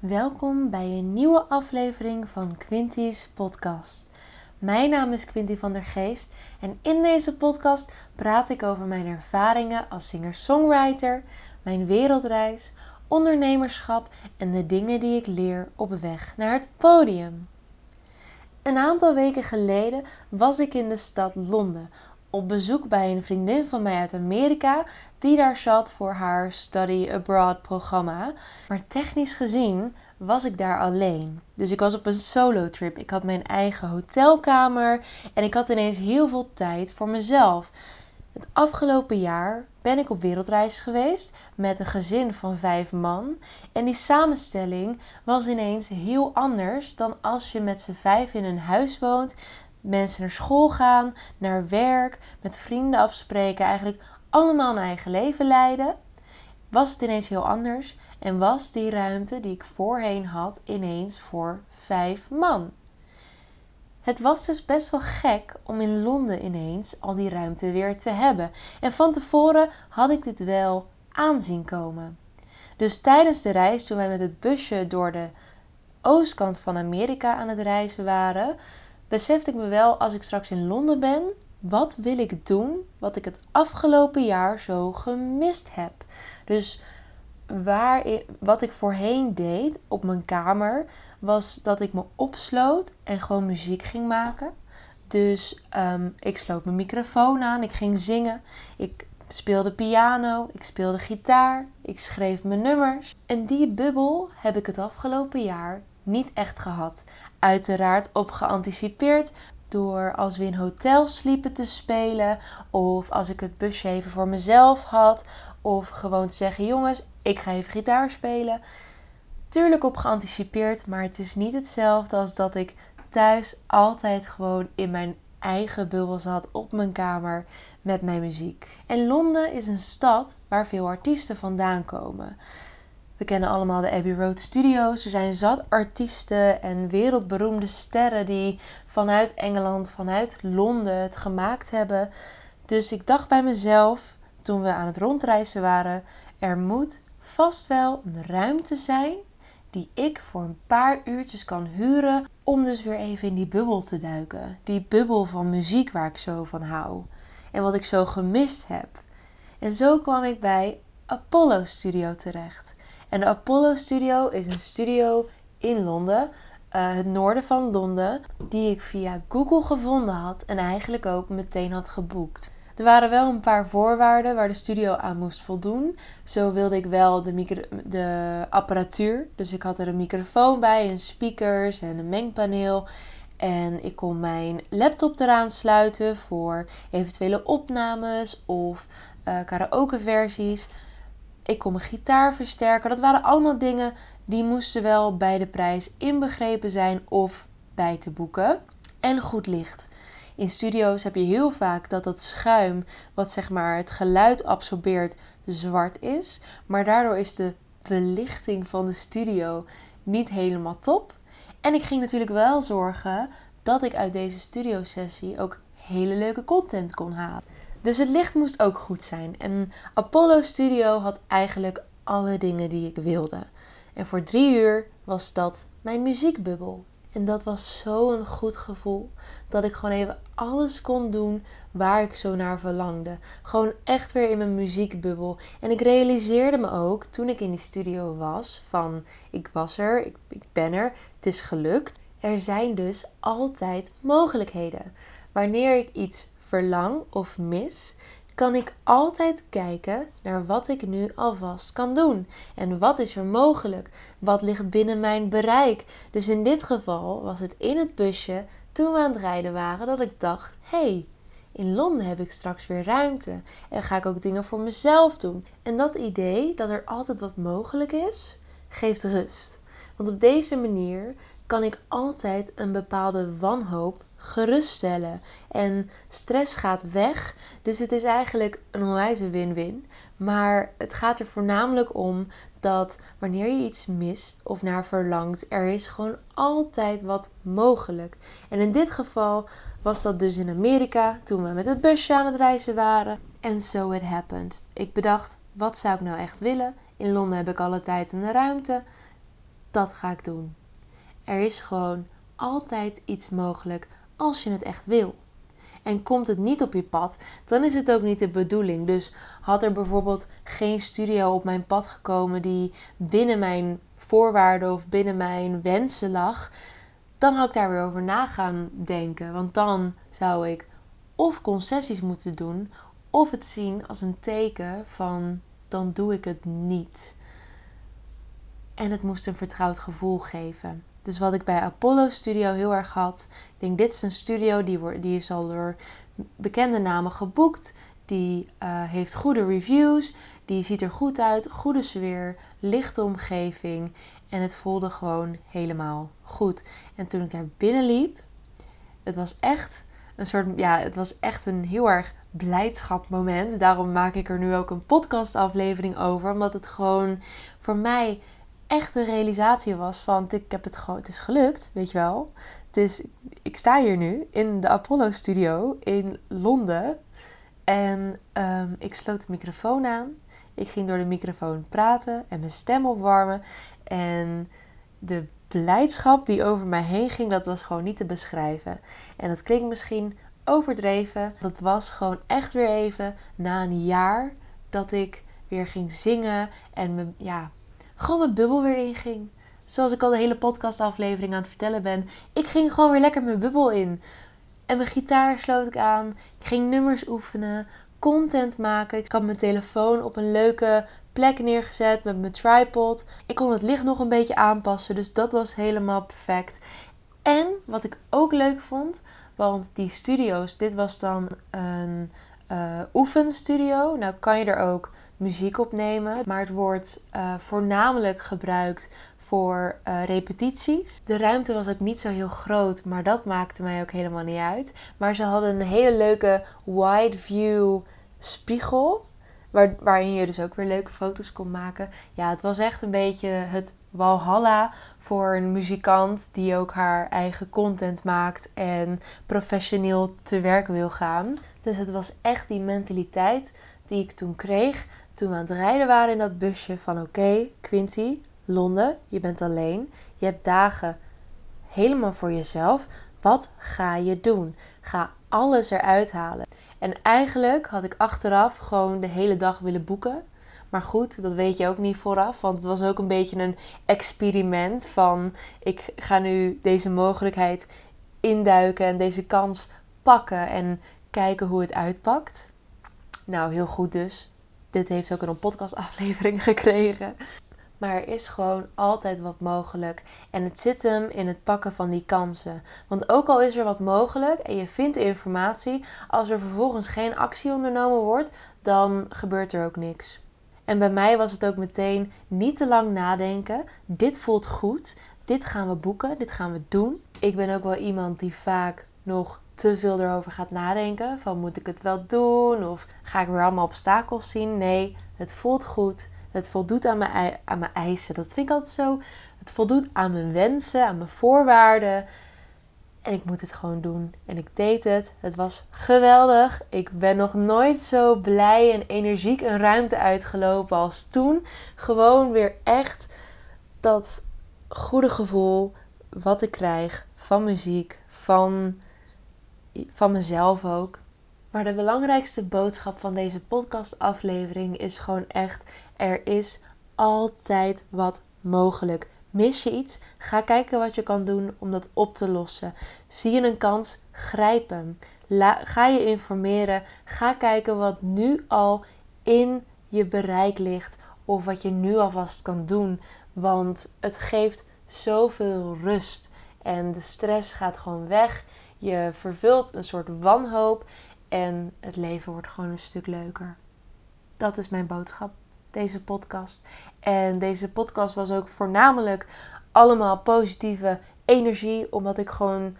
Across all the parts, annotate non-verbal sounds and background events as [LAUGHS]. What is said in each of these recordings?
Welkom bij een nieuwe aflevering van Quinty's podcast. Mijn naam is Quinty van der Geest en in deze podcast praat ik over mijn ervaringen als singer-songwriter, mijn wereldreis, ondernemerschap en de dingen die ik leer op weg naar het podium. Een aantal weken geleden was ik in de stad Londen op bezoek bij een vriendin van mij uit Amerika die daar zat voor haar Study Abroad programma. Maar technisch gezien was ik daar alleen. Dus ik was op een solo trip. Ik had mijn eigen hotelkamer en ik had ineens heel veel tijd voor mezelf. Het afgelopen jaar ben ik op wereldreis geweest met een gezin van vijf man. En die samenstelling was ineens heel anders dan als je met z'n vijf in een huis woont. Mensen naar school gaan, naar werk, met vrienden afspreken, eigenlijk allemaal een eigen leven leiden. Was het ineens heel anders en was die ruimte die ik voorheen had ineens voor vijf man. Het was dus best wel gek om in Londen ineens al die ruimte weer te hebben. En van tevoren had ik dit wel aanzien komen. Dus tijdens de reis, toen wij met het busje door de oostkant van Amerika aan het reizen waren, besefte ik me wel als ik straks in Londen ben, wat wil ik doen wat ik het afgelopen jaar zo gemist heb? Dus waar wat ik voorheen deed op mijn kamer, was dat ik me opsloot en gewoon muziek ging maken. Dus um, ik sloot mijn microfoon aan, ik ging zingen, ik speelde piano, ik speelde gitaar, ik schreef mijn nummers. En die bubbel heb ik het afgelopen jaar niet echt gehad. Uiteraard op geanticipeerd door als we in hotels sliepen te spelen of als ik het busje even voor mezelf had of gewoon te zeggen jongens, ik ga even gitaar spelen. Tuurlijk op geanticipeerd, maar het is niet hetzelfde als dat ik thuis altijd gewoon in mijn eigen bubbel zat op mijn kamer met mijn muziek. En Londen is een stad waar veel artiesten vandaan komen. We kennen allemaal de Abbey Road Studios. Er zijn zat artiesten en wereldberoemde sterren die vanuit Engeland, vanuit Londen het gemaakt hebben. Dus ik dacht bij mezelf, toen we aan het rondreizen waren, er moet vast wel een ruimte zijn die ik voor een paar uurtjes kan huren om dus weer even in die bubbel te duiken. Die bubbel van muziek waar ik zo van hou en wat ik zo gemist heb. En zo kwam ik bij Apollo Studio terecht. En de Apollo Studio is een studio in Londen, uh, het noorden van Londen, die ik via Google gevonden had en eigenlijk ook meteen had geboekt. Er waren wel een paar voorwaarden waar de studio aan moest voldoen. Zo wilde ik wel de, de apparatuur. Dus ik had er een microfoon bij, een speakers en een mengpaneel. En ik kon mijn laptop eraan sluiten voor eventuele opnames of uh, karaoke versies. Ik kon mijn gitaar versterken. Dat waren allemaal dingen die moesten wel bij de prijs inbegrepen zijn of bij te boeken. En goed licht. In studio's heb je heel vaak dat dat schuim, wat zeg maar het geluid absorbeert, zwart is. Maar daardoor is de belichting van de studio niet helemaal top. En ik ging natuurlijk wel zorgen dat ik uit deze studiosessie ook hele leuke content kon halen. Dus het licht moest ook goed zijn. En Apollo Studio had eigenlijk alle dingen die ik wilde. En voor drie uur was dat mijn muziekbubbel. En dat was zo'n goed gevoel. Dat ik gewoon even alles kon doen waar ik zo naar verlangde. Gewoon echt weer in mijn muziekbubbel. En ik realiseerde me ook toen ik in die studio was: van ik was er, ik, ik ben er, het is gelukt. Er zijn dus altijd mogelijkheden. Wanneer ik iets verlang of mis, kan ik altijd kijken naar wat ik nu alvast kan doen. En wat is er mogelijk? Wat ligt binnen mijn bereik? Dus in dit geval was het in het busje toen we aan het rijden waren dat ik dacht: hé, hey, in Londen heb ik straks weer ruimte en ga ik ook dingen voor mezelf doen. En dat idee dat er altijd wat mogelijk is, geeft rust. Want op deze manier kan ik altijd een bepaalde wanhoop geruststellen. En stress gaat weg. Dus het is eigenlijk een onwijze win-win. Maar het gaat er voornamelijk om dat wanneer je iets mist of naar verlangt, er is gewoon altijd wat mogelijk. En in dit geval was dat dus in Amerika toen we met het busje aan het reizen waren. En so it happened. Ik bedacht, wat zou ik nou echt willen? In Londen heb ik alle tijd en de ruimte. dat ga ik doen. Er is gewoon altijd iets mogelijk als je het echt wil. En komt het niet op je pad, dan is het ook niet de bedoeling. Dus had er bijvoorbeeld geen studio op mijn pad gekomen die binnen mijn voorwaarden of binnen mijn wensen lag, dan had ik daar weer over na gaan denken. Want dan zou ik of concessies moeten doen, of het zien als een teken van dan doe ik het niet. En het moest een vertrouwd gevoel geven. Dus wat ik bij Apollo Studio heel erg had. Ik denk, dit is een studio die, wordt, die is al door bekende namen geboekt. Die uh, heeft goede reviews. Die ziet er goed uit. Goede sfeer. Lichte omgeving. En het voelde gewoon helemaal goed. En toen ik daar binnenliep. Het was echt een soort. Ja, het was echt een heel erg blijdschapmoment. Daarom maak ik er nu ook een podcastaflevering over. Omdat het gewoon voor mij echt een realisatie was van ik heb het gewoon, het is gelukt, weet je wel. Dus ik sta hier nu in de Apollo Studio in Londen en um, ik sloot de microfoon aan. Ik ging door de microfoon praten en mijn stem opwarmen en de blijdschap die over mij heen ging, dat was gewoon niet te beschrijven. En dat klinkt misschien overdreven. Dat was gewoon echt weer even na een jaar dat ik weer ging zingen en me, ja, gewoon mijn bubbel weer inging. Zoals ik al de hele podcastaflevering aan het vertellen ben. Ik ging gewoon weer lekker mijn bubbel in. En mijn gitaar sloot ik aan. Ik ging nummers oefenen. Content maken. Ik had mijn telefoon op een leuke plek neergezet met mijn tripod. Ik kon het licht nog een beetje aanpassen. Dus dat was helemaal perfect. En wat ik ook leuk vond. Want die studio's, dit was dan een uh, oefenstudio. Nou kan je er ook muziek opnemen. Maar het wordt uh, voornamelijk gebruikt voor uh, repetities. De ruimte was ook niet zo heel groot, maar dat maakte mij ook helemaal niet uit. Maar ze hadden een hele leuke wide view spiegel. Waar, waarin je dus ook weer leuke foto's kon maken. Ja, het was echt een beetje het walhalla voor een muzikant die ook haar eigen content maakt en professioneel te werk wil gaan. Dus het was echt die mentaliteit die ik toen kreeg toen we aan het rijden waren in dat busje van oké, Quinty, Londen, je bent alleen. Je hebt dagen helemaal voor jezelf. Wat ga je doen? Ga alles eruit halen. En eigenlijk had ik achteraf gewoon de hele dag willen boeken. Maar goed, dat weet je ook niet vooraf. Want het was ook een beetje een experiment van ik ga nu deze mogelijkheid induiken en deze kans pakken en kijken hoe het uitpakt. Nou, heel goed dus. Dit heeft ook een podcastaflevering [LAUGHS] gekregen. Maar er is gewoon altijd wat mogelijk. En het zit hem in het pakken van die kansen. Want ook al is er wat mogelijk en je vindt informatie, als er vervolgens geen actie ondernomen wordt, dan gebeurt er ook niks. En bij mij was het ook meteen niet te lang nadenken. Dit voelt goed. Dit gaan we boeken. Dit gaan we doen. Ik ben ook wel iemand die vaak nog te veel erover gaat nadenken. Van moet ik het wel doen? Of ga ik weer allemaal obstakels zien? Nee, het voelt goed. Het voldoet aan mijn, aan mijn eisen. Dat vind ik altijd zo. Het voldoet aan mijn wensen, aan mijn voorwaarden. En ik moet het gewoon doen. En ik deed het. Het was geweldig. Ik ben nog nooit zo blij en energiek een ruimte uitgelopen als toen. Gewoon weer echt dat goede gevoel wat ik krijg van muziek, van van mezelf ook. Maar de belangrijkste boodschap van deze podcastaflevering is gewoon echt: er is altijd wat mogelijk. Mis je iets? Ga kijken wat je kan doen om dat op te lossen. Zie je een kans? Grijp hem. ga je informeren. Ga kijken wat nu al in je bereik ligt. Of wat je nu alvast kan doen. Want het geeft zoveel rust. En de stress gaat gewoon weg. Je vervult een soort wanhoop en het leven wordt gewoon een stuk leuker. Dat is mijn boodschap, deze podcast. En deze podcast was ook voornamelijk allemaal positieve energie, omdat ik gewoon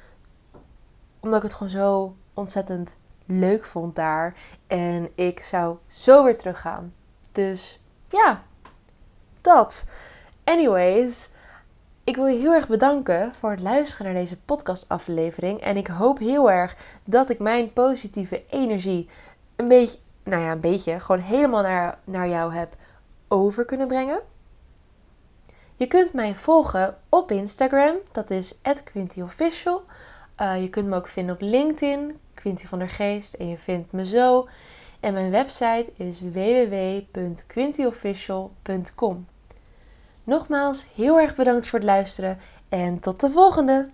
omdat ik het gewoon zo ontzettend leuk vond daar. En ik zou zo weer teruggaan. Dus ja, dat. Anyways, ik wil je heel erg bedanken voor het luisteren naar deze podcastaflevering. En ik hoop heel erg dat ik mijn positieve energie een beetje, nou ja, een beetje, gewoon helemaal naar, naar jou heb over kunnen brengen. Je kunt mij volgen op Instagram, dat is QuintyOfficial. Uh, eh, je kunt me ook vinden op LinkedIn, Quinty van der Geest, en je vindt me zo. En mijn website is www.quintyofficial.com. Nogmaals, heel erg bedankt voor het luisteren en tot de volgende!